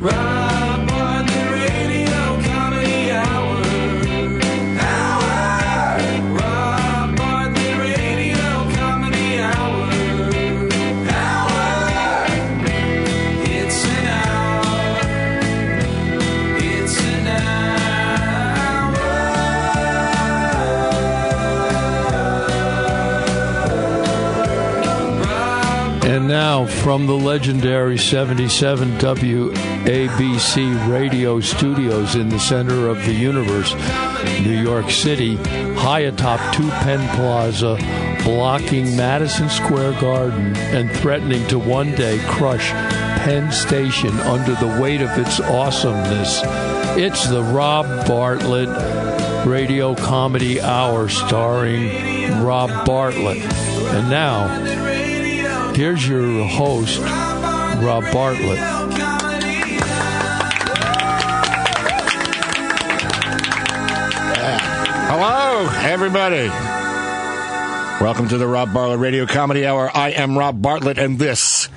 Rob from the legendary 77 WABC radio studios in the center of the universe, New York City, high atop Two Penn Plaza, blocking Madison Square Garden and threatening to one day crush Penn Station under the weight of its awesomeness. It's the Rob Bartlett Radio Comedy Hour starring Rob Bartlett. And now, here's your host, Rob Bartlett. Hello, everybody. Welcome to the Rob Bartlett Radio Comedy Hour. I am Rob Bartlett, and this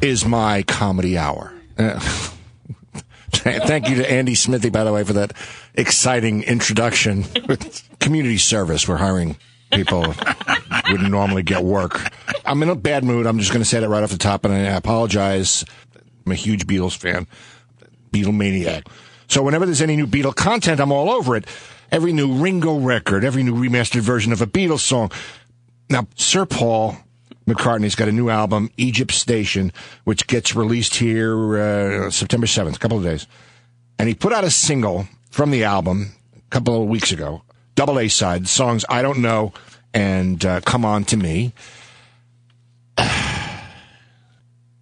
is my comedy hour. Uh, thank you to Andy Smithy, by the way, for that exciting introduction. Community service. We're hiring people wouldn't normally get work. I'm in a bad mood. I'm just going to say that right off the top, and I apologize. I'm a huge Beatles fan, Beatle maniac. So whenever there's any new Beatle content, I'm all over it. Every new Ringo record, every new remastered version of a Beatles song. Now, Sir Paul McCartney's got a new album, Egypt Station, which gets released here uh, September 7th, a couple of days. And he put out a single from the album a couple of weeks ago, double A side, songs I Don't Know and uh, Come On to Me.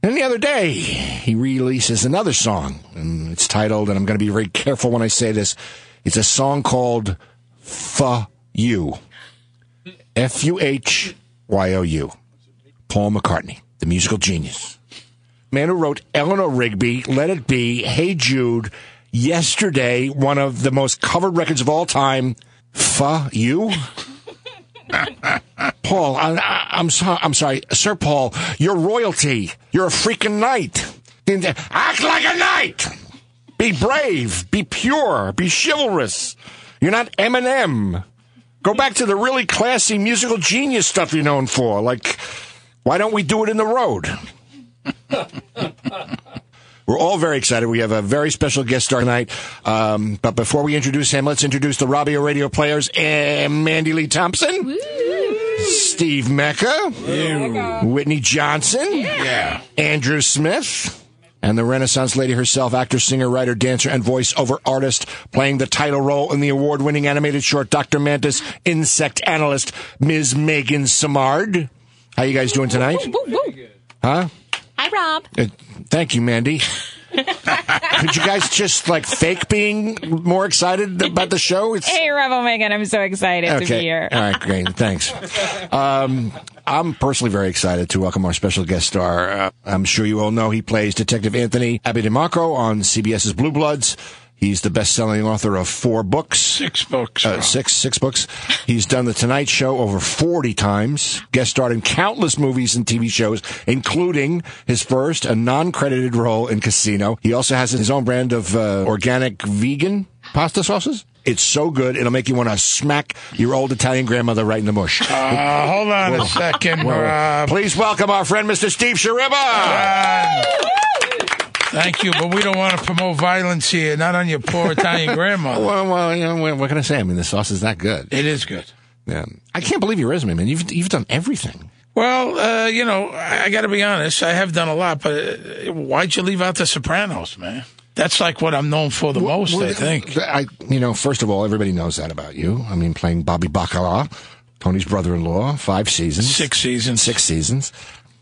And the other day, he releases another song, and it's titled, and I'm going to be very careful when I say this. It's a song called "Fuh You," F U H Y O U. Paul McCartney, the musical genius, man who wrote Eleanor Rigby, Let It Be, Hey Jude, Yesterday, one of the most covered records of all time. "Fuh You." Paul, I, I'm sorry. I'm sorry, Sir Paul. You're royalty. You're a freaking knight. Act like a knight. Be brave. Be pure. Be chivalrous. You're not Eminem. Go back to the really classy musical genius stuff you're known for. Like, why don't we do it in the road? We're all very excited. We have a very special guest star tonight. Um, but before we introduce him, let's introduce the Robio Radio players. Uh, Mandy Lee Thompson. Steve Mecca. Whitney Johnson. Yeah. Andrew Smith. And the Renaissance lady herself, actor, singer, writer, dancer, and voiceover artist, playing the title role in the award winning animated short Dr. Mantis insect analyst, Ms. Megan Samard. How you guys doing tonight? Huh? Hi, Rob. Uh, thank you, Mandy. Could you guys just like fake being more excited about the show? It's Hey, Rob Megan. I'm so excited to be here. All right, great. Thanks. Um, I'm personally very excited to welcome our special guest star. Uh, I'm sure you all know he plays Detective Anthony Abetemarco on CBS's Blue Bloods. He's the best-selling author of four books. Six books. Uh, six, six books. He's done The Tonight Show over 40 times, guest starred in countless movies and TV shows, including his first, a non-credited role in Casino. He also has his own brand of uh, organic vegan pasta sauces. It's so good, it'll make you want to smack your old Italian grandmother right in the mush. Uh, hold on a second, Please welcome our friend, Mr. Steve Schirripa. Thank you, but we don't want to promote violence here, not on your poor Italian grandmother. Well, well, you know, what can I say? I mean, the sauce is that good. It is good. Yeah. I can't believe your resume, man. You've, you've done everything. Well, uh, you know, I, I got to be honest. I have done a lot, but uh, why'd you leave out The Sopranos, man? That's like what I'm known for the most, I think. I, you know, first of all, everybody knows that about you. I mean, playing Bobby Bacala, Tony's brother-in-law, five seasons, Six seasons. six seasons.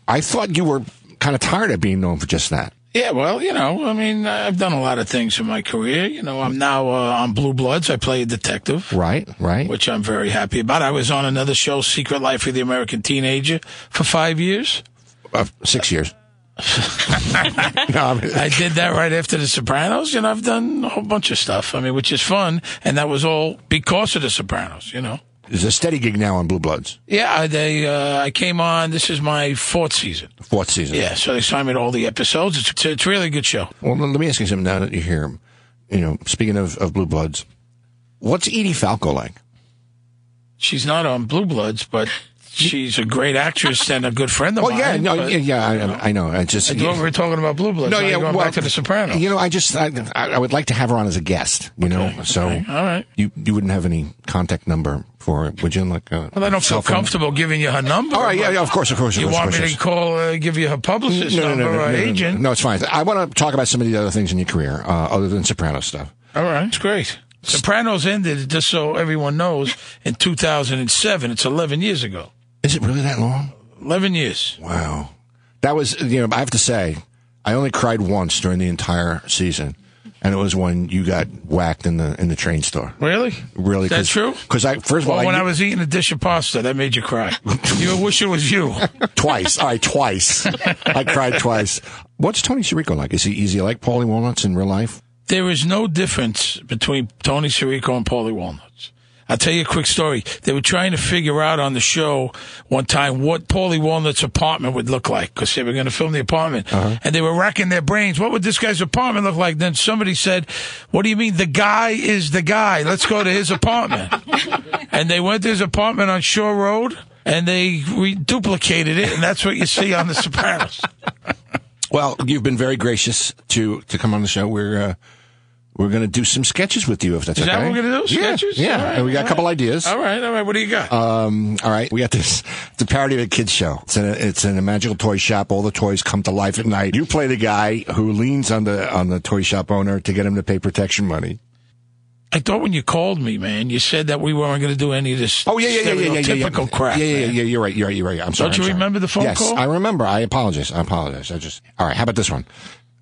I thought you were kind of tired of being known for just that. Yeah, well, you know, I mean, I've done a lot of things in my career. You know, I'm now uh, on Blue Bloods. I play a detective. Right, right. Which I'm very happy about. I was on another show, Secret Life of the American Teenager, for five years. Uh, six years. no, I mean, I did that right after The Sopranos. You know, I've done a whole bunch of stuff. I mean, which is fun, and that was all because of The Sopranos. You know. Is a steady gig now on Blue Bloods, Yeah, they. Uh, I came on. This is my fourth season. fourth season. Yeah, so they signed me to all the episodes. It's it's, it's a really good show. Well, let me ask you something now that you hear him. You know, speaking of, of Blue Bloods, what's Edie Falco like? She's not on Blue Bloods, but she's a great actress and a good friend of Oh mine. yeah, no, but- yeah, yeah, I, I know. I just I thought we're talking about Blue Bloods. no, yeah, you're going well, back to The Sopranos. You know, I just I, I I would like to have her on as a guest. You know, so okay, all right. You you wouldn't have any contact number for her, would you? Like, uh, well, I don't feel comfortable giving you her number. All right, yeah, yeah, of course, of course. Of You course, want of me to call, uh, give you her publicist No, no, number no, no, or no, no, no, agent? No, it's fine. I want to talk about some of the other things in your career, uh, other than Soprano stuff. All right, it's great. Sopranos ended, just so everyone knows, in 2007. It's 11 years ago. Is it really that long? 11 years. Wow. That was, you know, I have to say, I only cried once during the entire season, and it was when you got whacked in the in the train store. Really? Really? That's true? Because I first of all, Well, when I, I was eating a dish of pasta, that made you cry. you wish it was you. twice, all right, twice, I cried twice. What's Tony Sirico like? Is he easy like Paulie Walnuts in real life? There is no difference between Tony Sirico and Paulie Walnuts. I'll tell you a quick story. They were trying to figure out on the show one time what Paulie Walnut's apartment would look like because they were going to film the apartment. And they were racking their brains. What would this guy's apartment look like? Then somebody said, What do you mean? The guy is the guy. Let's go to his apartment. and they went to his apartment on Shore Road and they duplicated it. And that's what you see on The Sopranos. Well, you've been very gracious to to come on the show. We're uh, we're going to do some sketches with you, if that's Is okay. that what we're going to do? Sketches? Yeah, All right, and we got a couple ideas. All right, all right. What do you got? Um, all right, we got this. It's a parody of a kids show. It's in a, it's in a magical toy shop. All the toys come to life at night. You play the guy who leans on the on the toy shop owner to get him to pay protection money. I thought when you called me, man, you said that we weren't going to do any of this Oh yeah, yeah, yeah, yeah, yeah, yeah, yeah. crap. Yeah, yeah, yeah, yeah. You're right. You're right. You're right. I'm sorry. Don't you sorry. remember the phone yes, call? I remember. I apologize. I apologize. I just all right. How about this one?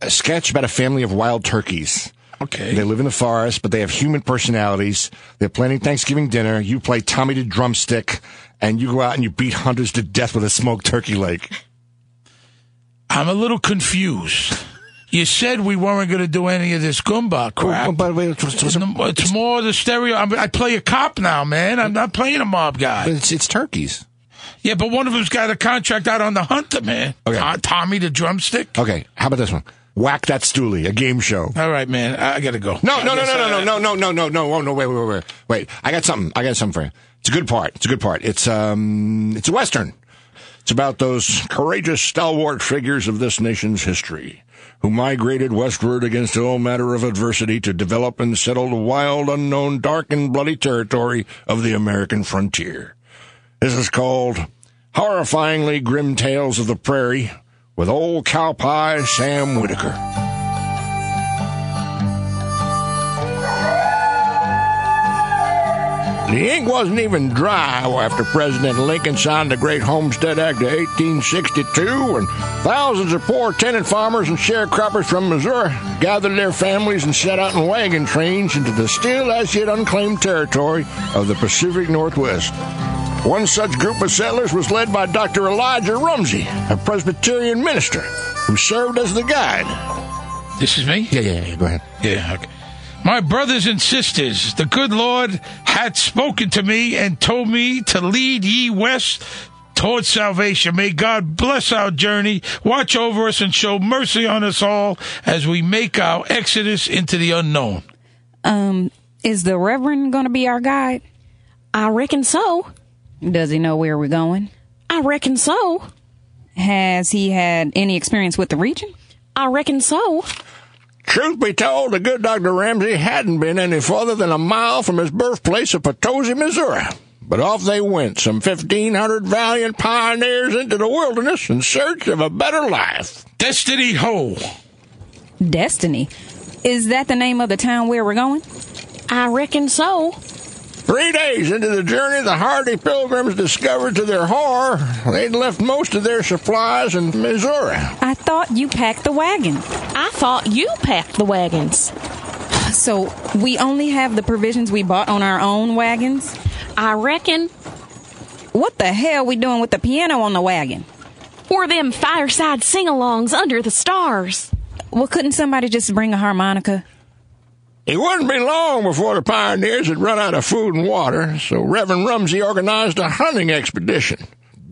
A sketch about a family of wild turkeys. Okay. They live in the forest, but they have human personalities. They're planning Thanksgiving dinner. You play Tommy the drumstick, and you go out and you beat hunters to death with a smoked turkey leg. I'm a little confused. You said we weren't going to do any of this Goomba crap. Oh, but wait, it's, it's, it's, it's uh, more the stereo. I'm, I play a cop now, man. I'm not playing a mob guy. it's, it's turkeys. Yeah, but one of them's got a contract out on the hunter, man. Okay. Tommy the drumstick. Okay, how about this one? Whack that stoolie, a game show. All right, man. I, I got to go. No, no, no, no, no, no, no, no, no, no, no, oh, no, wait, wait, wait, wait. I got something. I got something for you. It's a good part. It's a good part. It's um, it's a western. It's about those courageous, stalwart figures of this nation's history who migrated westward against all matter of adversity to develop and settle the wild, unknown, dark, and bloody territory of the American frontier. This is called Horrifyingly Grim Tales of the Prairie with old cowpie Sam Whitaker. The ink wasn't even dry after President Lincoln signed the Great Homestead Act of 1862, and thousands of poor tenant farmers and sharecroppers from Missouri gathered their families and set out in wagon trains into the still as yet unclaimed territory of the Pacific Northwest. One such group of settlers was led by Dr. Elijah Rumsey, a Presbyterian minister who served as the guide. This is me? Yeah, yeah, yeah, go ahead. Yeah, okay. My brothers and sisters, the good Lord had spoken to me and told me to lead ye west towards salvation. May God bless our journey, watch over us, and show mercy on us all as we make our exodus into the unknown. Um, is the Reverend going to be our guide? I reckon so. Does he know where we're going? I reckon so. Has he had any experience with the region? I reckon so. Truth be told, the good Dr. Rumsey hadn't been any farther than a mile from his birthplace of Potosi, Missouri. But off they went, some 1,500 valiant pioneers into the wilderness in search of a better life. Destiny Ho. Destiny. Is that the name of the town where we're going? I reckon so. Three days into the journey, the hardy pilgrims discovered to their horror they'd left most of their supplies in Missouri. I thought you packed the wagon. I thought you packed the wagons. So we only have the provisions we bought on our own wagons? I reckon. What the hell we doing with the piano on the wagon? Or them fireside sing alongs under the stars. Well, couldn't somebody just bring a harmonica? It wouldn't be long before the pioneers had run out of food and water, so Reverend Rumsey organized a hunting expedition.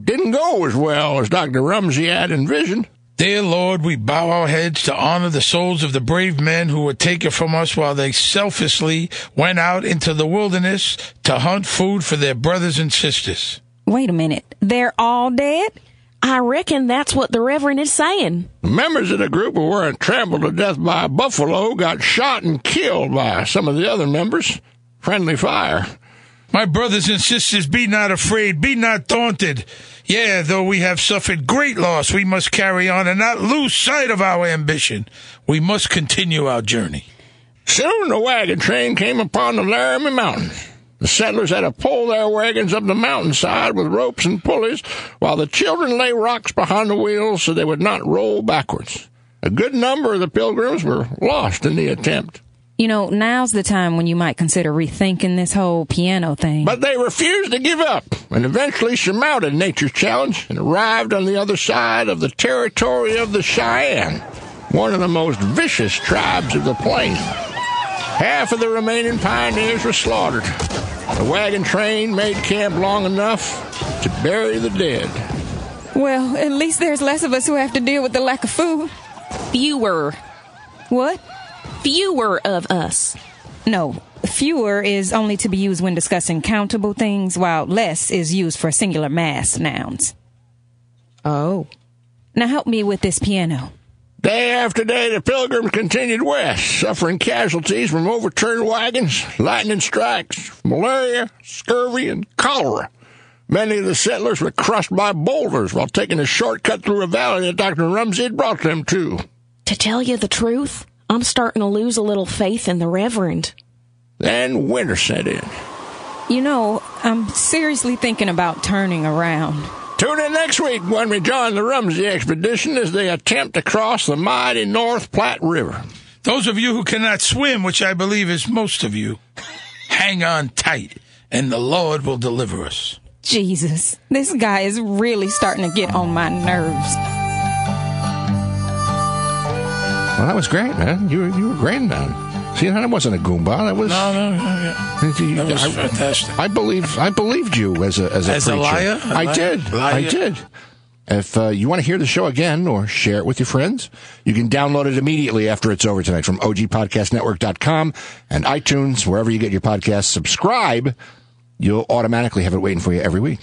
Didn't go as well as Dr. Rumsey had envisioned. Dear Lord, we bow our heads to honor the souls of the brave men who were taken from us while they selflessly went out into the wilderness to hunt food for their brothers and sisters. Wait a minute. They're all dead? I reckon that's what the Reverend is saying. Members of the group who weren't trampled to death by a buffalo got shot and killed by some of the other members. Friendly fire. My brothers and sisters, be not afraid, be not daunted. Yeah, though we have suffered great loss, we must carry on and not lose sight of our ambition. We must continue our journey. Soon the wagon train came upon the Laramie Mountains. The settlers had to pull their wagons up the mountainside with ropes and pulleys, while the children lay rocks behind the wheels so they would not roll backwards. A good number of the pilgrims were lost in the attempt. You know, now's the time when you might consider rethinking this whole piano thing. But they refused to give up and eventually surmounted nature's challenge and arrived on the other side of the territory of the Cheyenne, one of the most vicious tribes of the plain. Half of the remaining pioneers were slaughtered. The wagon train made camp long enough to bury the dead. well, at least there's less of us who have to deal with the lack of food. Fewer. What? Fewer of us. No. Fewer is only to be used when discussing countable things, while less is used for singular mass nouns. Oh. Now help me with this piano. Day after day, the pilgrims continued west, suffering casualties from overturned wagons, lightning strikes, malaria, scurvy, and cholera. Many of the settlers were crushed by boulders while taking a shortcut through a valley that Dr. Rumsey had brought them to. To tell you the truth, I'm starting to lose a little faith in the Reverend. Then winter set in. You know, I'm seriously thinking about turning around. Tune in next week when we join the Rumsey expedition as they attempt to cross the mighty North Platte River. Those of you who cannot swim, which I believe is most of you, hang on tight, and the Lord will deliver us. Jesus, this guy is really starting to get on my nerves. Well, that was great, man. You were, you were great, man. See, that wasn't a goomba. That was. No, no, no, yeah. That was I- fantastic. I believe I believed you as a as a As a preacher. liar? A I liar? did. Liar? I did. If uh, you want to hear the show again or share it with your friends, you can download it immediately after it's over tonight from ogpodcastnetwork.com and iTunes, wherever you get your podcasts. Subscribe. You'll automatically have it waiting for you every week.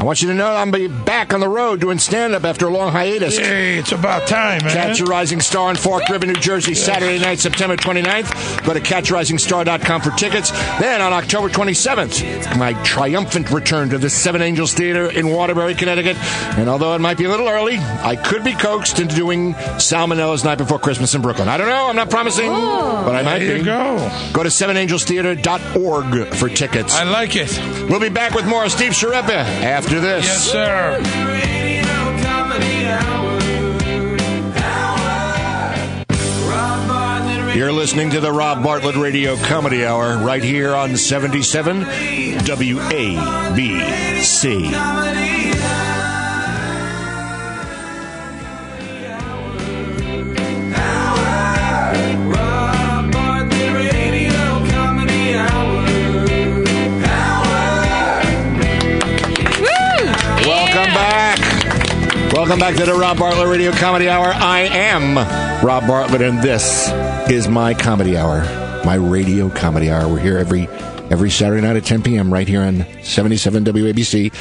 I want you to know I'm be back on the road doing stand up after a long hiatus. Hey, it's about time, man. Catch a Rising Star in Fork River, New Jersey, Saturday night, September 29th. Go to catchrisingstar.com for tickets. Then on October 27th, my triumphant return to the Seven Angels Theater in Waterbury, Connecticut. And although it might be a little early, I could be coaxed into doing Salmonella's Night Before Christmas in Brooklyn. I don't know. I'm not promising, but I might There be. go. Go to sevenangelstheater.org for tickets. I like it. We'll be back with more Steve Schirripa after this. Yes, sir. Radio Comedy Hour. Hour. Rob Bartlett Radio You're listening to the Rob Bartlett Radio Comedy Hour right here on 77 WABC. Welcome back to the Rob Bartlett Radio Comedy Hour. I am Rob Bartlett, and this is my comedy hour, my radio comedy hour. We're here every every Saturday night at 10 p.m. right here on 77 WABC.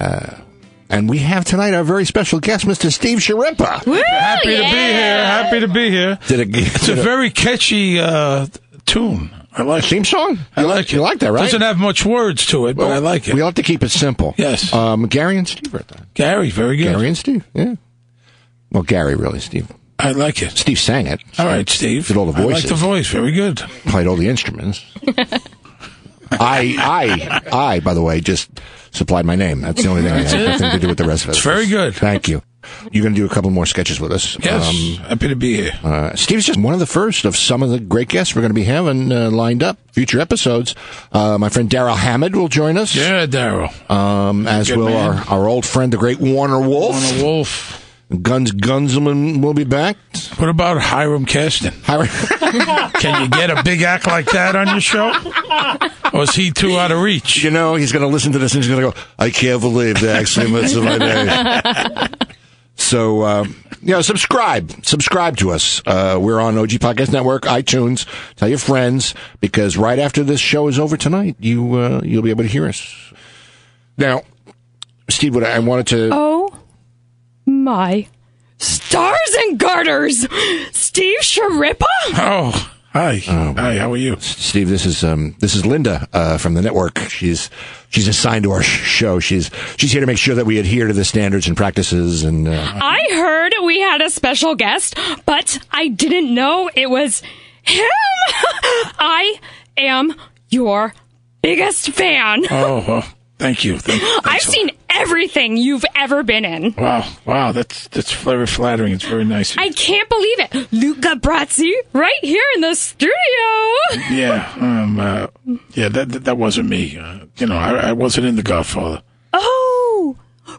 Uh, and we have tonight our very special guest, Mr. Steve Schirripa. Happy to be here. Happy to be here. Did a, It's a very catchy uh, tune. I like theme song? I like it. You like that, right? Doesn't have much words to it, but I like it. We like to keep it simple. Yes. Um, Gary and Steve right that. Gary, very good. Gary and Steve, yeah. Well, Gary really, Steve. I like it. Steve sang it. All right, Steve. Did all the I like the voice. Very good. played all the instruments. I, I, I, by the way, just supplied my name. That's the only thing I have nothing to do with the rest of it. It's very good. Thank you. You're going to do a couple more sketches with us. Yes. Um, happy to be here. uh, Steve's just one of the first of some of the great guests we're going to be having uh, lined up. Future episodes. Uh, my friend Darrell Hammond will join us. Yeah, Daryl. Um, as will man. our, our old friend, the great Warner Wolf. A wolf. Guns Gunzelman will be back. What about Hiram Keston? Hiram- Can you get a big act like that on your show? Or is he too out of reach? you know, he's going to listen to this and he's going to go, I can't believe they actually missed my day. So, uh, you know, subscribe. Subscribe to us. Uh, we're on OG Podcast Network, iTunes. Tell your friends because right after this show is over tonight, you, uh, you'll be able to hear us. Now, Steve, what I wanted to. Oh my stars and garters! Steve Schirripa? Oh, hi. Hi, how are you? Steve, this is um, this is Linda uh, from the network. She's she's assigned to our sh- show. She's she's here to make sure that we adhere to the standards and practices. And uh, I heard we had a special guest, but I didn't know it was him! I am your biggest fan. Oh, well, thank you. Thank, I've seen everything you've ever been in. Wow, wow, that's that's very flattering. It's very nice. I can't believe it. Luca Brasi, right here in the studio. yeah, um, uh, yeah, that, that that wasn't me. Uh, you know, I, I wasn't in The Godfather. Oh,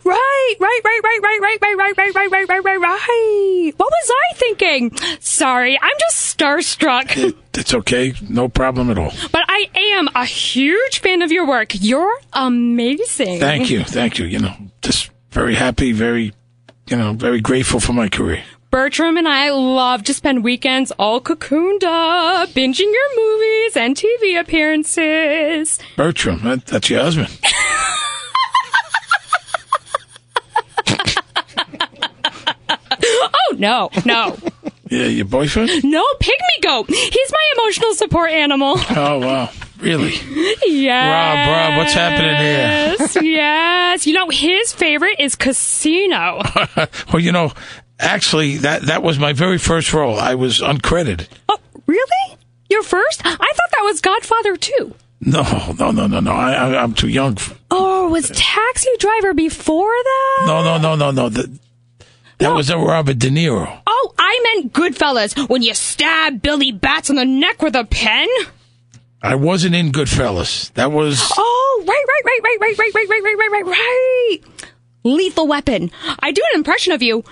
right, right, right, right, right, right, right, right, right, right, right, right, right, right. What was I thinking? Sorry, I'm just starstruck. It, it's okay, no problem at all. But I am a huge fan of your work. You're amazing. Thank you, thank you. You know, just very happy, very, you know, very grateful for my career. Bertram and I love to spend weekends all cocooned up, binging your movies and TV appearances. Bertram, that, that's your husband. No, no. Yeah, your boyfriend. No, Pygmy Goat. He's my emotional support animal. Oh wow, really? Yes. Rob, Rob, what's happening here? Yes, yes. You know, his favorite is Casino. well, you know, actually, that that was my very first role. I was uncredited. Oh, really? Your first? I thought that was Godfather too. No, no, no, no, no. I, I, I'm too young. Oh, was Taxi Driver before that? No, no, no, no, no. That, that was a Robert De Niro. Oh, I meant Goodfellas when you stab Billy Bats on the neck with a pen. I wasn't in Goodfellas. That was. Oh, right, right, right, right, right, right, right, right, right, right, right, right. Lethal Weapon. I do an impression of you.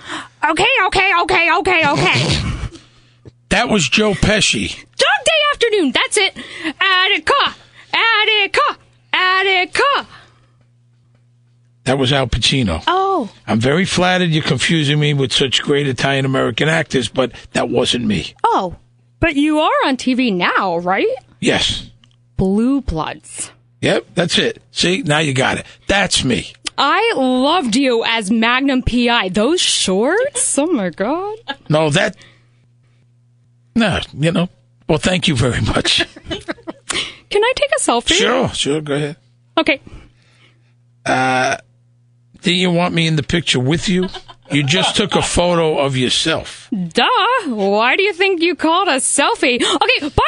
Okay, okay, okay, okay, okay. That was Joe Pesci. Dog Day Afternoon. That's it. Attica, Attica, Attica. That was Al Pacino. Oh, I'm very flattered you're confusing me with such great Italian American actors, but that wasn't me. oh. But you are on TV now, right? Yes. Blue Bloods. Yep, that's it. See, now you got it. That's me. I loved you as Magnum PI. Those shorts? Oh my god. No, that. No, you know. Well, thank you very much. Can I take a selfie? sure, sure, go ahead. Okay. Uh, Do you want me in the picture with you? You just took a photo of yourself. Duh. Why do you think you called a selfie? Okay, bye,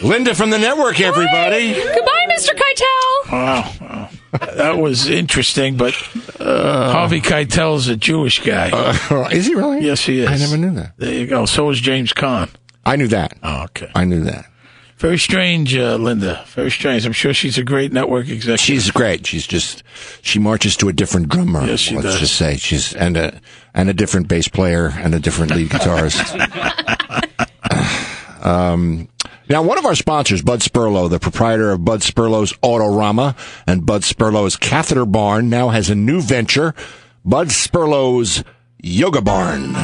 Rom. Linda from the network, everybody. Goodbye, Mr. Keitel. Wow, wow. that was interesting, but uh, Harvey Keitel's a Jewish guy. Uh, is he really? yes, he is. I never knew that. There you go. So is James Caan. I knew that. Oh, okay. I knew that. Very strange, uh, Linda. Very strange. I'm sure she's a great network executive. She's great. She's just she marches to a different drummer. Yes, she let's does. just say she's and a and a different bass player and a different lead guitarist. um, now, one of our sponsors, Bud Spurlow, the proprietor of Bud Spurlow's Autorama and Bud Spurlow's Catheter Barn, now has a new venture, Bud Spurlow's Yoga Barn.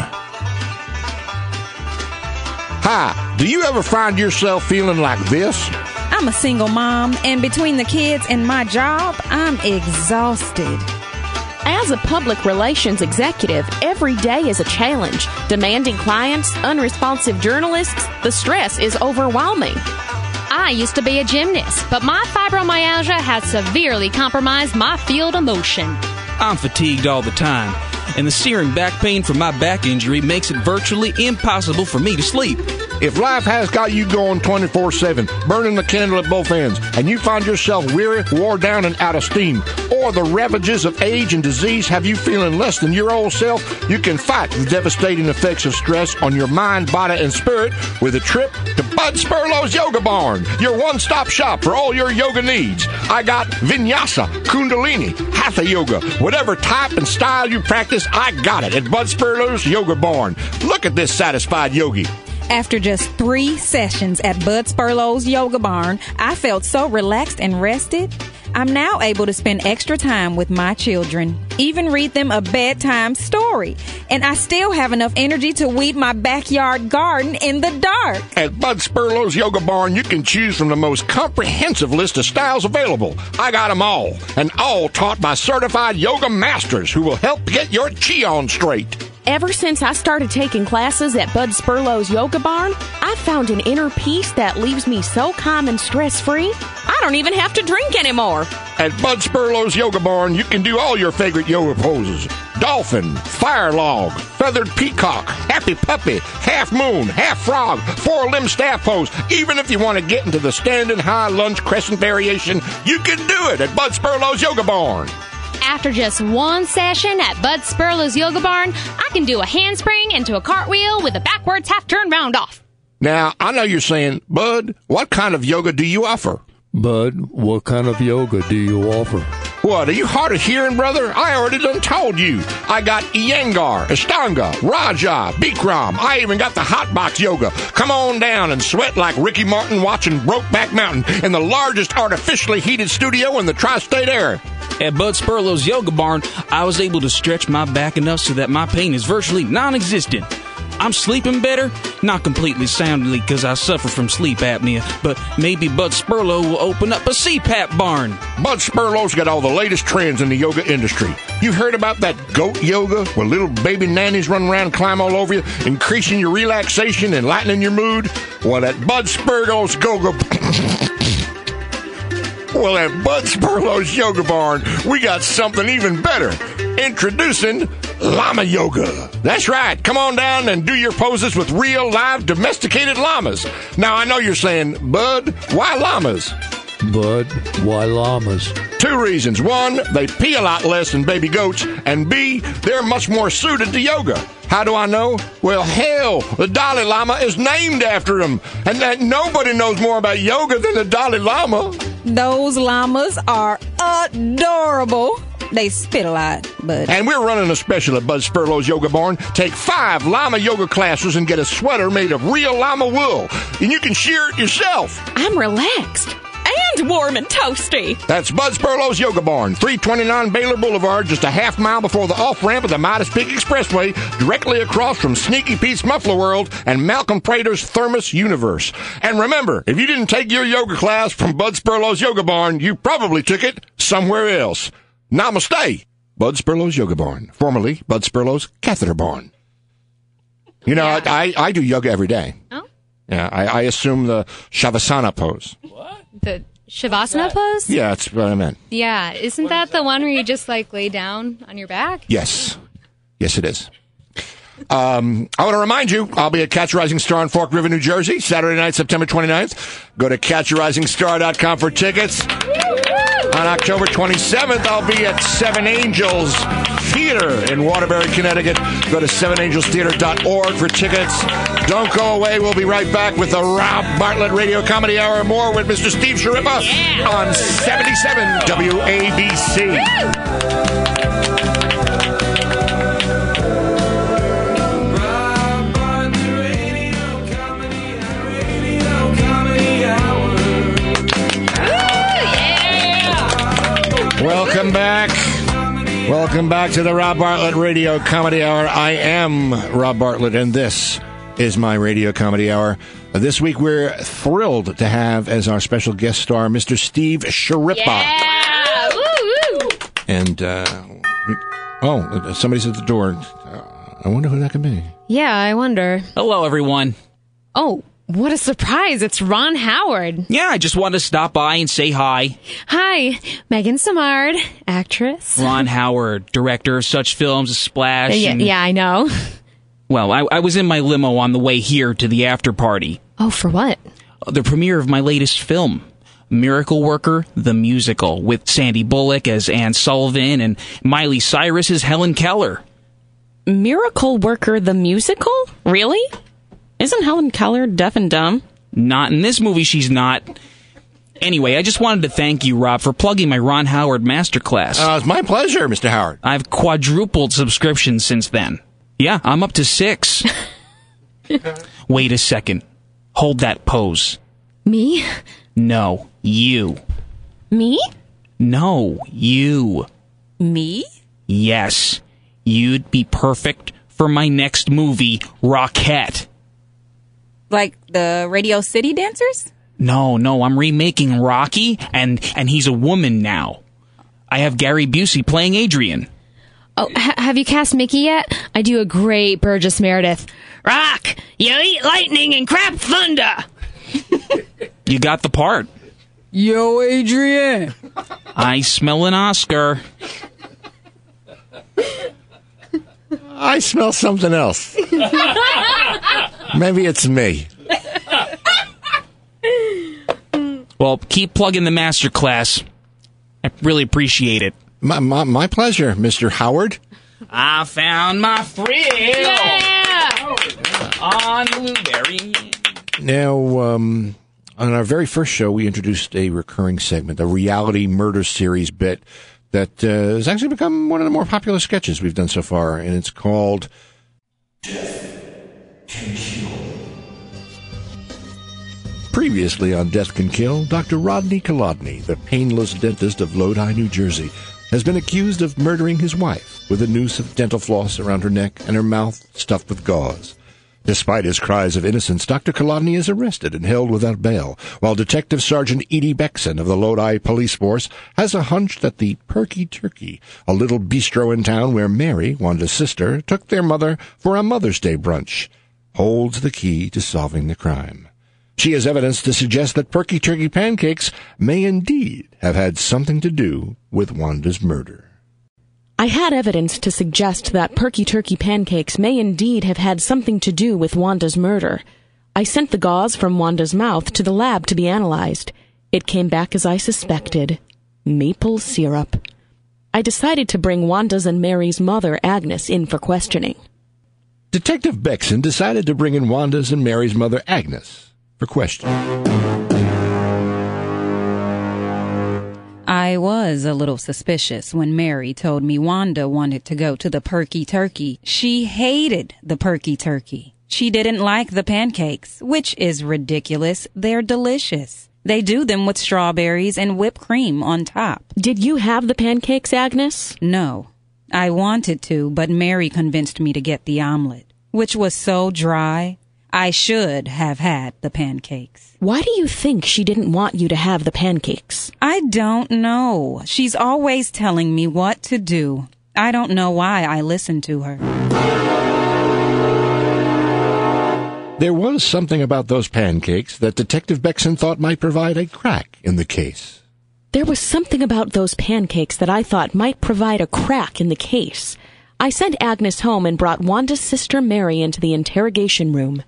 Hi, do you ever find yourself feeling like this? I'm a single mom, and between the kids and my job, I'm exhausted. As a public relations executive, every day is a challenge. Demanding clients, unresponsive journalists, the stress is overwhelming. I used to be a gymnast, but my fibromyalgia has severely compromised my field of motion. I'm fatigued all the time, and the searing back pain from my back injury makes it virtually impossible for me to sleep. If life has got you going 24 7, burning the candle at both ends, and you find yourself weary, wore down, and out of steam, or the ravages of age and disease have you feeling less than your old self, you can fight the devastating effects of stress on your mind, body, and spirit with a trip to Bud Spurlow's Yoga Barn, your one stop shop for all your yoga needs. I got vinyasa, kundalini, hatha yoga, whatever type and style you practice, I got it at Bud Spurlow's Yoga Barn. Look at this satisfied yogi. After just three sessions at Bud Spurlow's Yoga Barn, I felt so relaxed and rested. I'm now able to spend extra time with my children, even read them a bedtime story. And I still have enough energy to weed my backyard garden in the dark. At Bud Spurlow's Yoga Barn, you can choose from the most comprehensive list of styles available. I got them all, and all taught by certified yoga masters who will help get your chi on straight. Ever since I started taking classes at Bud Spurlow's Yoga Barn, I've found an inner peace that leaves me so calm and stress free, I don't even have to drink anymore. At Bud Spurlow's Yoga Barn, you can do all your favorite yoga poses. Dolphin, fire log, feathered peacock, happy puppy, half moon, half frog, four limb staff pose. Even if you want to get into the standing high lunge crescent variation, you can do it at Bud Spurlow's Yoga Barn. After just one session at Bud Spurlow's Yoga Barn, I can do a handspring into a cartwheel with a backwards half turn round off. Now, I know you're saying, Bud, what kind of yoga do you offer? Bud, what kind of yoga do you offer? What, are you hard of hearing, brother? I already done told you. I got Iyengar, Ashtanga, Raja, Bikram. I even got the hot box yoga. Come on down and sweat like Ricky Martin watching Brokeback Mountain in the largest artificially heated studio in the tri-state area. At Bud Spurlow's Yoga Barn, I was able to stretch my back enough so that my pain is virtually non existent. I'm sleeping better, not completely soundly because I suffer from sleep apnea, but maybe Bud Spurlow will open up a CPAP barn. Bud Spurlow's got all the latest trends in the yoga industry. You heard about that goat yoga where little baby nannies run around climb all over you, increasing your relaxation and lightening your mood? Well, at Bud Spurlow's Go-Go... well, at Bud Spurlow's Yoga Barn, we got something even better. Introducing Llama Yoga. That's right. Come on down and do your poses with real, live, domesticated llamas. Now, I know you're saying, Bud, why llamas? Bud, why llamas? Two reasons. One, they pee a lot less than baby goats, and B, they're much more suited to yoga. How do I know? Well, hell, the Dalai Lama is named after him, and that nobody knows more about yoga than the Dalai Lama. Those llamas are adorable. They spit a lot, but And we're running a special at Bud Spurlow's Yoga Barn. Take five llama yoga classes and get a sweater made of real llama wool, and you can shear it yourself. I'm relaxed and warm and toasty. That's Bud Spurlow's Yoga Barn, 329 Baylor Boulevard, just a half mile before the off ramp of the Midas Peak Expressway, directly across from Sneaky Pete's Muffler World and Malcolm Prater's Thermos Universe. And remember, if you didn't take your yoga class from Bud Spurlow's Yoga Barn, you probably took it somewhere else. Namaste, Bud Spurlow's Yoga Barn, formerly Bud Spurlow's Catheter Barn. You know, I, I, I do yoga every day. Oh. Yeah, I, I assume the Shavasana pose. What? The Shavasana pose? Yeah, that's what I meant. Yeah, isn't that the one where you just like lay down on your back? Yes. Yes, it is. Um, I want to remind you, I'll be at Catch a Rising Star in Fork River, New Jersey, Saturday night, September 29th. Go to catcharisengstar.com for tickets. On October 27th, I'll be at Seven Angels Theater in Waterbury, Connecticut. Go to sevenangelstheater.org for tickets. Don't go away. We'll be right back with the Rob Bartlett Radio Comedy Hour. More with Mr. Steve Schirripa on 77 WABC. Rob Bartlett Radio Comedy Hour. Radio Comedy Hour. Welcome back. Welcome back to the Rob Bartlett Radio Comedy Hour. I am Rob Bartlett, and this is my Radio Comedy Hour. This week, we're thrilled to have as our special guest star Mr. Steve Schirripa. Yeah! Woo, woo. And, uh, oh, somebody's at the door. Uh, I wonder who that could be. Yeah, I wonder. Hello, everyone. Oh, what a surprise. It's Ron Howard. Yeah, I just wanted to stop by and say hi. Hi, Megan Samard, actress. Ron Howard, director of such films as Splash. Yeah, and- yeah, I know. Well, I, I was in my limo on the way here to the after party. Oh, for what? Uh, the premiere of my latest film, Miracle Worker, the musical, with Sandy Bullock as Anne Sullivan and Miley Cyrus as Helen Keller. Miracle Worker the musical? Really? Isn't Helen Keller deaf and dumb? Not in this movie, she's not. Anyway, I just wanted to thank you, Rob, for plugging my Ron Howard masterclass. Uh, it's my pleasure, Mr. Howard. I've quadrupled subscriptions since then. Yeah, I'm up to six. Wait a second. Hold that pose. Me? No, you. Me? No, you. Me? Yes, you'd be perfect for my next movie, Rockette. Like the Radio City dancers? No, no, I'm remaking Rocky, and and he's a woman now. I have Gary Busey playing Adrian. Oh, ha- have you cast Mickey yet? I do a great Burgess Meredith. Rock, you eat lightning and crap thunder. You got the part. Yo, Adrian. I smell an Oscar. I smell something else. Maybe it's me. Well, keep plugging the master class. I really appreciate it. My, my, my pleasure, Mr. Howard. I found my thrill Yeah. on Blueberry. Now, um, on our very first show, we introduced a recurring segment, a reality murder series bit that uh, has actually become one of the more popular sketches we've done so far, and it's called Death Can Kill. Previously on Death Can Kill, Dr. Rodney Kolodny, the painless dentist of Lodi, New Jersey, has been accused of murdering his wife with a noose of dental floss around her neck and her mouth stuffed with gauze. Despite his cries of innocence, Dr. Kolodny is arrested and held without bail, while Detective Sergeant Edie Beckson of the Lodi Police Force has a hunch that the Perky Turkey, a little bistro in town where Mary, Wanda's sister, took their mother for a Mother's Day brunch, holds the key to solving the crime. She has evidence to suggest that Perky Turkey pancakes may indeed have had something to do with Wanda's murder. I had evidence to suggest that Perky Turkey pancakes may indeed have had something to do with Wanda's murder. I sent the gauze from Wanda's mouth to the lab to be analyzed. It came back as I suspected maple syrup. I decided to bring Wanda's and Mary's mother, Agnes, in for questioning. Detective Beckson decided to bring in Wanda's and Mary's mother, Agnes, for questioning. I was a little suspicious when Mary told me Wanda wanted to go to the Perky Turkey. She hated the Perky Turkey. She didn't like the pancakes, which is ridiculous. They're delicious. They do them with strawberries and whipped cream on top. Did you have the pancakes, Agnes? No, I wanted to, but Mary convinced me to get the omelet, which was so dry. I should have had the pancakes. Why do you think she didn't want you to have the pancakes? I don't know. She's always telling me what to do. I don't know why I listen to her. There was something about those pancakes that Detective Beckson thought might provide a crack in the case. There was something about those pancakes that I thought might provide a crack in the case. I sent Agnes home and brought Wanda's sister Mary into the interrogation room.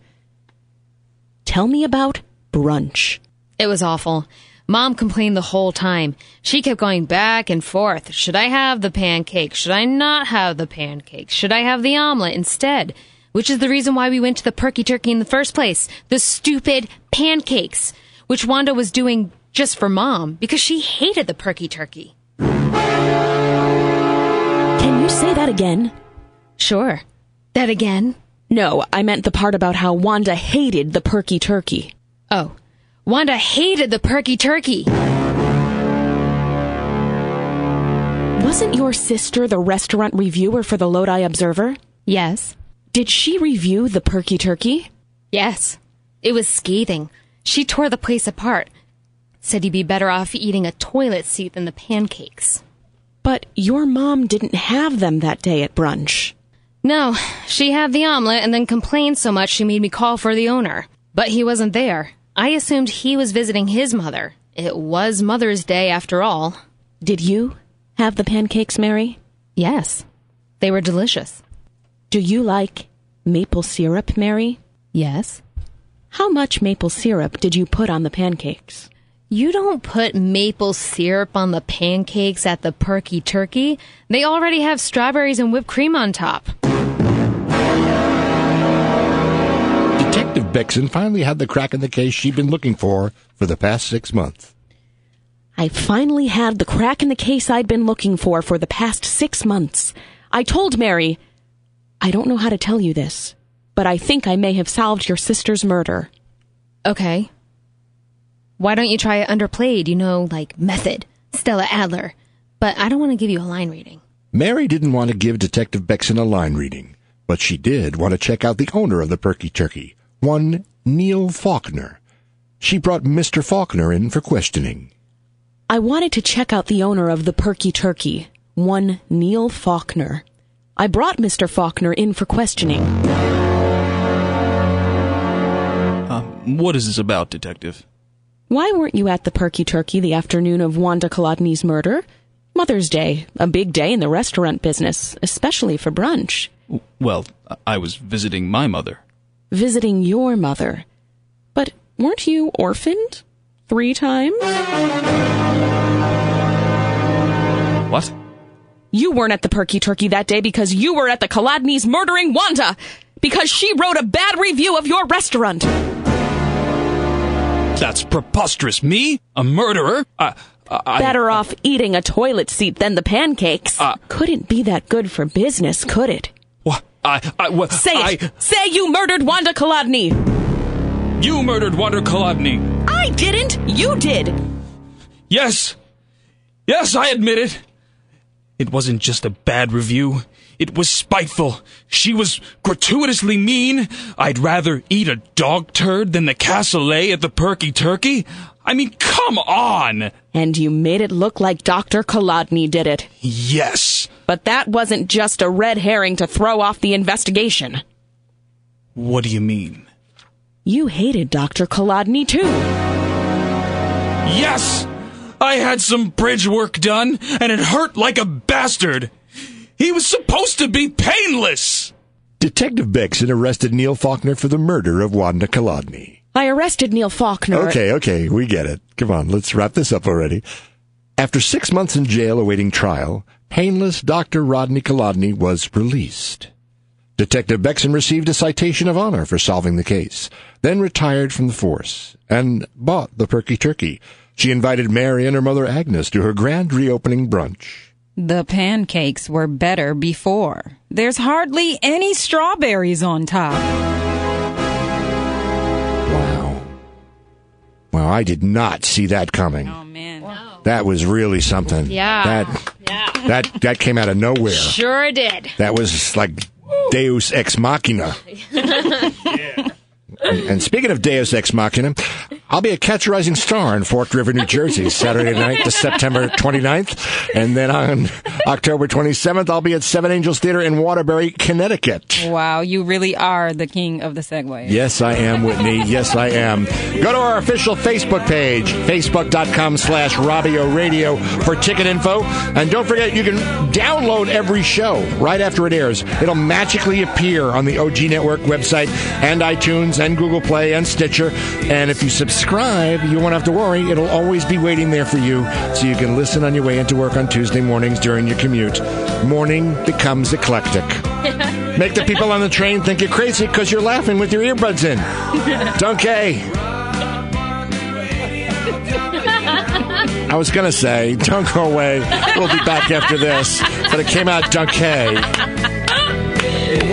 Tell me about brunch. It was awful. Mom complained the whole time. She kept going back and forth. Should I have the pancake? Should I not have the pancakes? Should I have the omelet instead? Which is the reason why we went to the Perky Turkey in the first place. The stupid pancakes, which Wanda was doing just for Mom because she hated the Perky Turkey. Can you say that again? Sure. That again? No, I meant the part about how Wanda hated the perky turkey. Oh. Wanda hated the Perky Turkey. Wasn't your sister the restaurant reviewer for the Lodi Observer? Yes. Did she review the perky turkey? Yes. It was scathing. She tore the place apart. Said you'd be better off eating a toilet seat than the pancakes. But your mom didn't have them that day at brunch. No, she had the omelet and then complained so much she made me call for the owner. But he wasn't there. I assumed he was visiting his mother. It was Mother's Day after all. Did you have the pancakes, Mary? Yes. They were delicious. Do you like Maple syrup, Mary? Yes. How much maple syrup did you put on the pancakes? You don't put maple syrup on the pancakes at the Perky Turkey. They already have strawberries and whipped cream on top. Detective Bexon finally had the crack in the case she'd been looking for for the past six months. I finally had the crack in the case I'd been looking for for the past six months. I told Mary, I don't know how to tell you this, but I think I may have solved your sister's murder. Okay. Why don't you try it underplayed? You know, like Method, Stella Adler. But I don't want to give you a line reading. Mary didn't want to give Detective Bexon a line reading, but she did want to check out the owner of the Perky Turkey, one Neil Faulkner. She brought Mr. Faulkner in for questioning. I wanted to check out the owner of the Perky Turkey, one Neil Faulkner. I brought Mr. Faulkner in for questioning. Um, what is this about, Detective? Why weren't you at the Perky Turkey the afternoon of Wanda Kolodny's murder? Mother's Day, a big day in the restaurant business, especially for brunch. Well, I was visiting my mother. Visiting your mother. But weren't you orphaned? Three times? What? You weren't at the Perky Turkey that day because you were at the Kolodny's murdering Wanda! Because she wrote a bad review of your restaurant! That's preposterous. Me? A murderer? I, I, Better off eating a toilet seat than the pancakes. Uh, Couldn't be that good for business, could it? I, I? Say it! I, Say you murdered Wanda Kolodny! you murdered Wanda Kolodny. I didn't! You did! Yes. Yes, I admit it. It wasn't just a bad review. It was spiteful. She was gratuitously mean. I'd rather eat a dog turd than the cassoulet at the Perky Turkey. I mean, come on. And you made it look like Dr. Kolodny did it. Yes. But that wasn't just a red herring to throw off the investigation. What do you mean? You hated Dr. Kolodny too. Yes! I had some bridge work done, and it hurt like a bastard. He was supposed to be painless. Detective Bexon arrested Neil Faulkner for the murder of Wanda Kolodny. I arrested Neil Faulkner. Okay, okay, we get it. Come on, let's wrap this up already. After six months in jail awaiting trial, painless Dr. Rodney Kolodny was released. Detective Bexon received a citation of honor for solving the case, then retired from the force and bought the Perky Turkey. She invited Mary and her mother Agnes to her grand reopening brunch. The pancakes were better before. There's hardly any strawberries on top. Wow. Wow, I did not see that coming. Oh man. That was really something. Yeah. That that that came out of nowhere. Sure did. That was like Deus ex machina. and, and speaking of Deus ex machina, I'll be a catch a rising star in Fork River, New Jersey, Saturday night to September 29th. And then on October 27th, I'll be at Seven Angels Theater in Waterbury, Connecticut. Wow, you really are the king of the Segway. Yes, I am, Whitney. Yes, I am. Go to our official Facebook page, facebook.com slash Robio Radio for ticket info. And don't forget, you can download every show right after it airs. It'll magically appear on the OG Network website and iTunes and Google Play and Stitcher. And if you subscribe, you won't have to worry. It'll always be waiting there for you so you can listen on your way into work on Tuesday mornings during your commute. Morning becomes eclectic. Make the people on the train think you're crazy because you're laughing with your earbuds in. Donkey. I was going to say, don't go away. We'll be back after this. But it came out Donkey.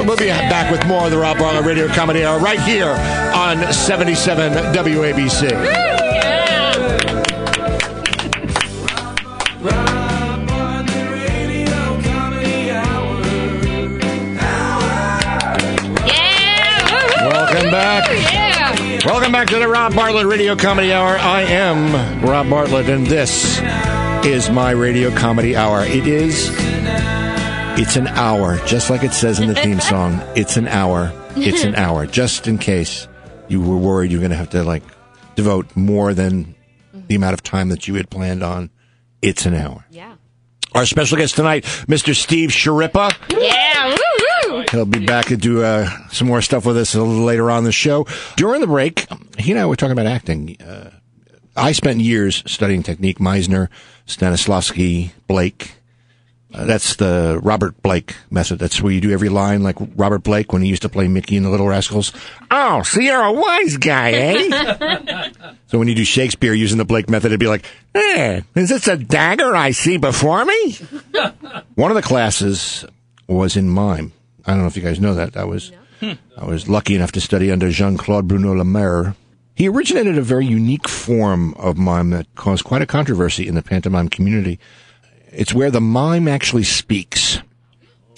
We'll be back with more of the Rob Bartlett Radio Comedy Hour right here on 77 WABC. Yeah. Welcome back. Welcome back to the Rob Bartlett Radio Comedy Hour. I am Rob Bartlett, and this is my Radio Comedy Hour. It is. It's an hour, just like it says in the theme song. It's an hour. It's an hour, just in case you were worried you're going to have to like devote more than the amount of time that you had planned on. It's an hour. Yeah. Our special guest tonight, Mr. Steve Schirripa. Yeah. Woo, woo. He'll be back to do uh, some more stuff with us a little later on the show. During the break, he and I were talking about acting. Uh, I spent years studying technique. Meisner, Stanislavski, Blake. Uh, that's the Robert Blake method. That's where you do every line like Robert Blake when he used to play Mickey in the Little Rascals. Oh, so you're a wise guy, eh? so when you do Shakespeare using the Blake method, it'd be like, eh, is this a dagger I see before me? One of the classes was in mime. I don't know if you guys know that. I was I was lucky enough to study under Jean Claude Bruno Lemaire. He originated a very unique form of mime that caused quite a controversy in the pantomime community. It's where the mime actually speaks.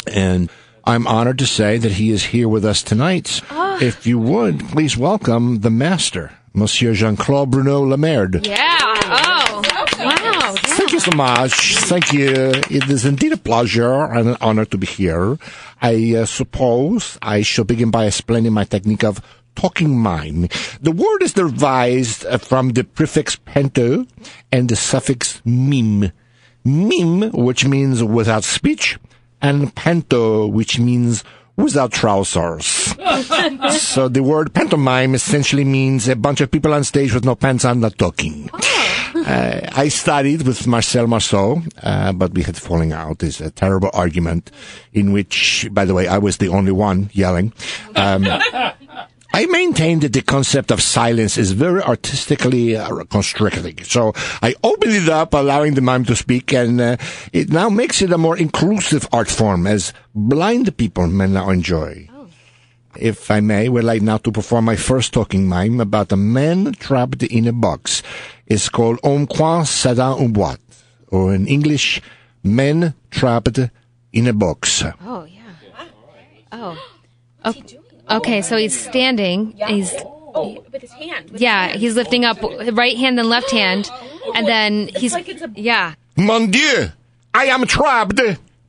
And I'm honored to say that he is here with us tonight. If you would, please welcome the master, Monsieur Jean Claude Bruno Lemaire. Yeah. Oh. Wow. Thank you so much. Thank you. It is indeed a pleasure and an honor to be here. I uh, suppose I shall begin by explaining my technique of talking mime. The word is devised uh, from the prefix pento and the suffix mime. Mime, which means without speech, and panto, which means without trousers. so the word pantomime essentially means a bunch of people on stage with no pants on not talking. Uh, I studied with Marcel Marceau, uh, but we had falling out. It's a terrible argument in which, by the way, I was the only one yelling. Um, I maintain that the concept of silence is very artistically uh, constricting. So I opened it up, allowing the mime to speak, and uh, it now makes it a more inclusive art form, as blind people may now enjoy. If I may, we'd like now to perform my first talking mime about a man trapped in a box. It's called On croit ça dans une boîte, or in English, Men Trapped in a Box. Oh yeah. Oh. O- Okay, so he's standing. He's Oh, with his hand. yeah, he's lifting up right hand and left hand, oh, and then he's yeah. Mon Dieu, I am trapped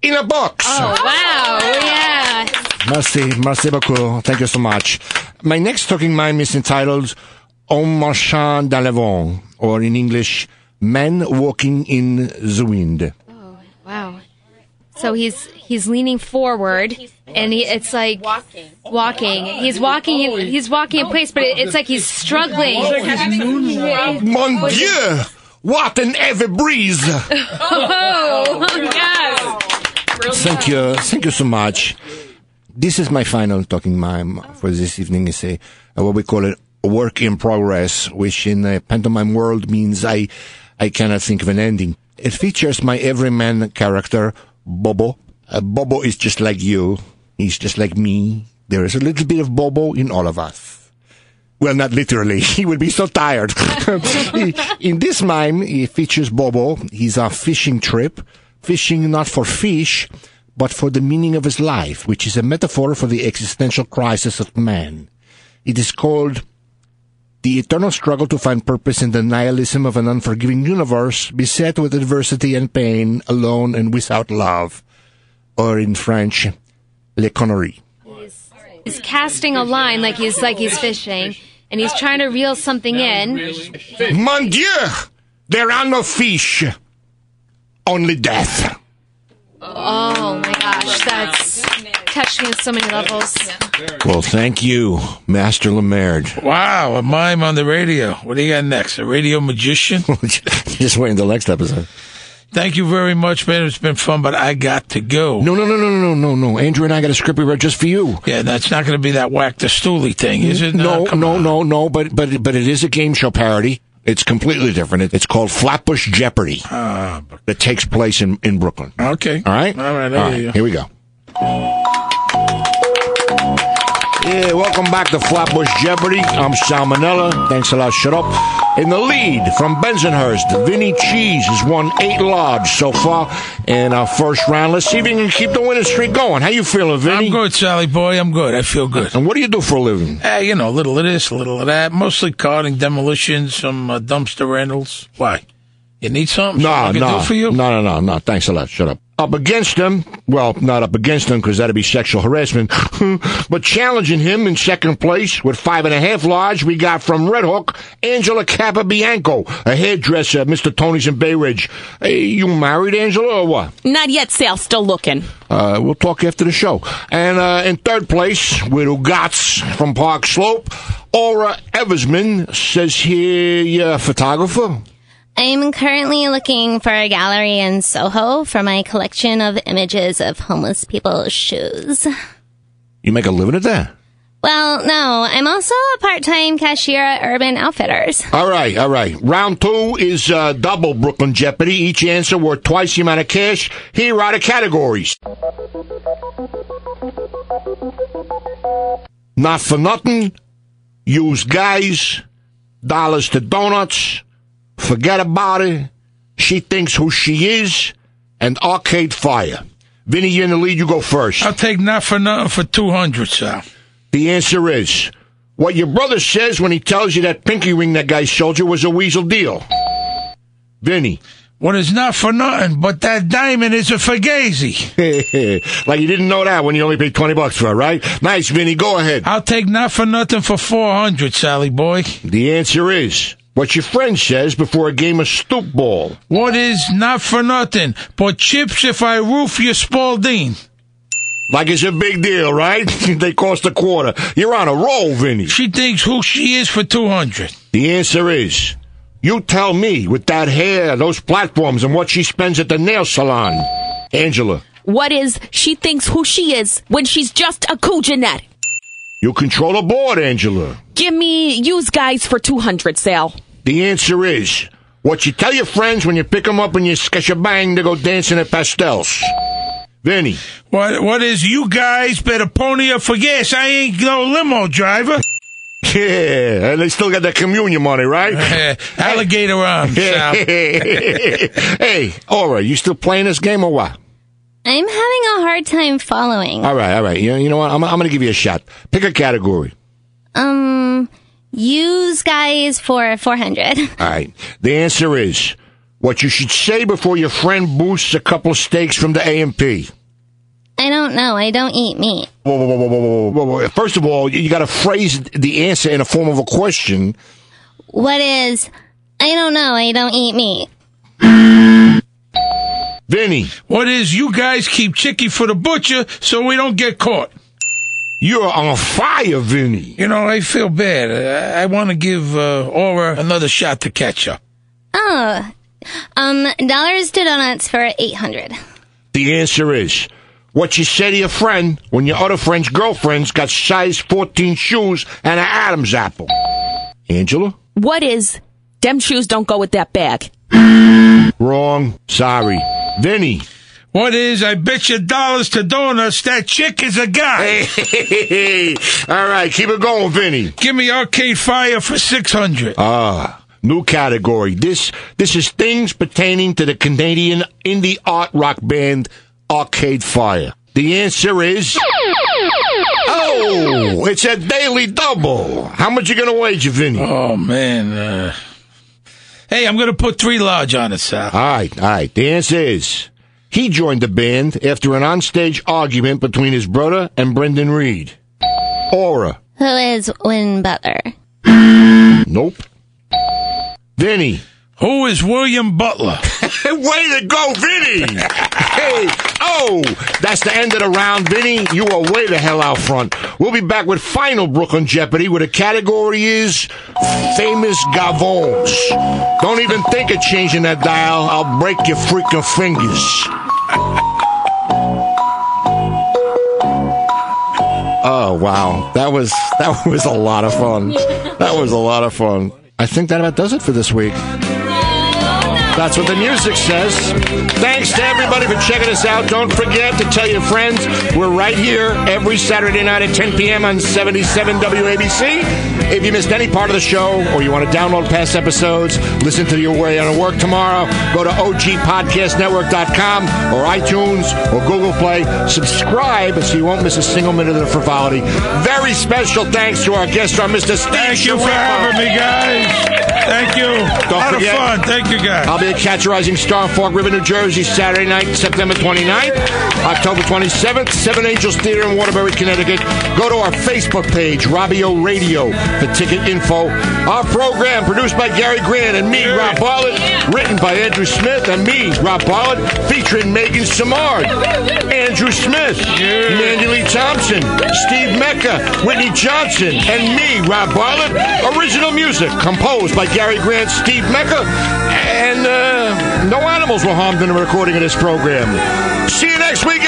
in a box. Oh wow, oh. yeah. Merci, merci beaucoup. Thank you so much. My next talking mime is entitled On marchant dans le vent, or in English, Men Walking in the Wind. Oh Wow. So he's he's leaning forward, and he, it's like Walking. walking. He's walking. In, he's walking in place, but it, it's like he's struggling. Mon Dieu, what an heavy breeze. Oh yes. Thank you, thank you so much. This is my final talking mime for this evening. It's a, a what we call it a work in progress, which in the pantomime world means I, I cannot think of an ending. It features my everyman character, Bobo. Uh, Bobo is just like you. He's just like me. There is a little bit of Bobo in all of us. Well, not literally. He would be so tired. in this mime, he features Bobo. He's on a fishing trip. Fishing not for fish, but for the meaning of his life, which is a metaphor for the existential crisis of man. It is called the eternal struggle to find purpose in the nihilism of an unforgiving universe, beset with adversity and pain, alone and without love. Or in French, les conneries. He's casting a line like he's like he's fishing, and he's trying to reel something in. Mon Dieu! There are no fish. Only death. Oh my gosh, that's touched me on so many levels. Well, thank you, Master Lemaitre. Wow, a mime on the radio. What do you got next? A radio magician? Just wait until the next episode. Thank you very much, man. It's been fun, but I got to go. No, no, no, no, no, no, no. Andrew and I got a script we wrote just for you. Yeah, that's not going to be that whack the stoolie thing, is it? No, come no, no, no. But but but it is a game show parody. It's completely different. It's called Flatbush Jeopardy. Ah, that takes place in in Brooklyn. okay. All right. All right. All There you right. go. Here we go. Yeah, welcome back to Flatbush Jeopardy. I'm Salmonella. Thanks a lot. Shut up. In the lead from Bensonhurst, Vinny Cheese has won eight lodge so far in our first round. Let's see if we can keep the winning streak going. How you feeling, Vinny? I'm good, Sally boy. I'm good. I feel good. And what do you do for a living? Hey, you know, a little of this, a little of that. Mostly carting demolitions, some uh, dumpster rentals. Why? You need something? No, Something I can no, do for you? no, no, no, no. Thanks a lot. Shut up. Up against him, well, not up against him because that'd be sexual harassment, but challenging him in second place with five and a half large, we got from Red Hook, Angela Capabianco, a hairdresser Mr. Tony's in Bay Ridge. Hey, you married, Angela, or what? Not yet, Sal. Still looking. Uh, we'll talk after the show. And uh, in third place, with Ugats from Park Slope, Aura Eversman says here, you're a photographer. I'm currently looking for a gallery in Soho for my collection of images of homeless people's shoes. You make a living at that? Well, no, I'm also a part-time cashier at Urban Outfitters. All right, all right. Round two is uh, double Brooklyn Jeopardy. Each answer worth twice the amount of cash. Here are the categories. Not for nothing. Use guys. Dollars to donuts. Forget about it. She thinks who she is. And Arcade Fire. Vinny, you're in the lead. You go first. I'll take not for nothing for 200, sir. The answer is what your brother says when he tells you that pinky ring that guy sold you was a weasel deal. Vinny. What is not for nothing, but that diamond is a Fugazi. like you didn't know that when you only paid 20 bucks for it, right? Nice, Vinny. Go ahead. I'll take not for nothing for 400, Sally boy. The answer is what your friend says before a game of stoop ball. What is not for nothing, but chips if I roof your Spalding? Like it's a big deal, right? they cost a quarter. You're on a roll, Vinny. She thinks who she is for 200. The answer is you tell me with that hair, those platforms, and what she spends at the nail salon. Angela, What is she thinks who she is when she's just a Kujanet? You control a board, Angela. Give me use guys for 200, Sal. The answer is what you tell your friends when you pick them up and you sketch a bang to go dancing at pastels. Vinny, What what is you guys better pony up for gas? I ain't no limo driver. yeah, and they still got that communion money, right? Alligator arms, Sal. hey, Aura, you still playing this game or what? I'm having a hard time following. All right, all right. You know, you know what? I'm, I'm going to give you a shot. Pick a category. Um, use guys for 400. All right. The answer is what you should say before your friend boosts a couple steaks from the A&P. I don't know. I don't eat meat. Whoa, whoa, whoa, whoa, whoa, whoa, whoa. First of all, you got to phrase the answer in a form of a question. What is, I don't know. I don't eat meat. Vinny, What is you guys keep chicky for the butcher so we don't get caught? you're on fire, Vinny. You know, I feel bad. I, I want to give uh, Aura another shot to catch up. Oh, um, dollars to donuts for 800. The answer is what you say to your friend when your other friend's girlfriend's got size 14 shoes and an Adam's apple. Angela? What is them shoes don't go with that bag? Wrong. Sorry. Vinny. What is, I bet you dollars to donuts, that chick is a guy. All right, keep it going, Vinny. Give me Arcade Fire for 600. Ah, new category. This this is things pertaining to the Canadian indie art rock band Arcade Fire. The answer is Oh, it's a daily double. How much you gonna wager, Vinny? Oh, man. Uh, hey, I'm going to put three large on it, Sal. All right, all right. The answer is he joined the band after an onstage argument between his brother and Brendan Reed. Aura. Who is Win Butler? Nope. Vinny. Who is William Butler? way to go, Vinny! hey, oh, that's the end of the round, Vinny. You are way the hell out front. We'll be back with final Brooklyn Jeopardy, where the category is famous gavons. Don't even think of changing that dial. I'll break your freaking fingers. Oh wow, that was that was a lot of fun. That was a lot of fun. I think that about does it for this week. That's what the music says. Thanks to everybody for checking us out. Don't forget to tell your friends we're right here every Saturday night at 10 p.m. on 77 WABC. If you missed any part of the show or you want to download past episodes, listen to your way on work tomorrow, go to ogpodcastnetwork.com or iTunes or Google Play. Subscribe so you won't miss a single minute of the frivolity. Very special thanks to our guest our Mr. Steve Thank you for having me, guys. Thank you. Don't a lot forget- of fun. Thank you, guys. I'll be at Catch Rising Star in Fork River, New Jersey, Saturday night, September 29th. October 27th, Seven Angels Theater in Waterbury, Connecticut. Go to our Facebook page, Robio Radio, for ticket info. Our program, produced by Gary Grant and me, Rob Bartlett. Written by Andrew Smith and me, Rob Bartlett. Featuring Megan Samard, Andrew Smith, Mandy Lee Thompson, Steve Mecca, Whitney Johnson, and me, Rob Bartlett. Original music composed by Gary Grant, Steve Mecca, and uh, no animals were harmed in the recording of this program. See you next week,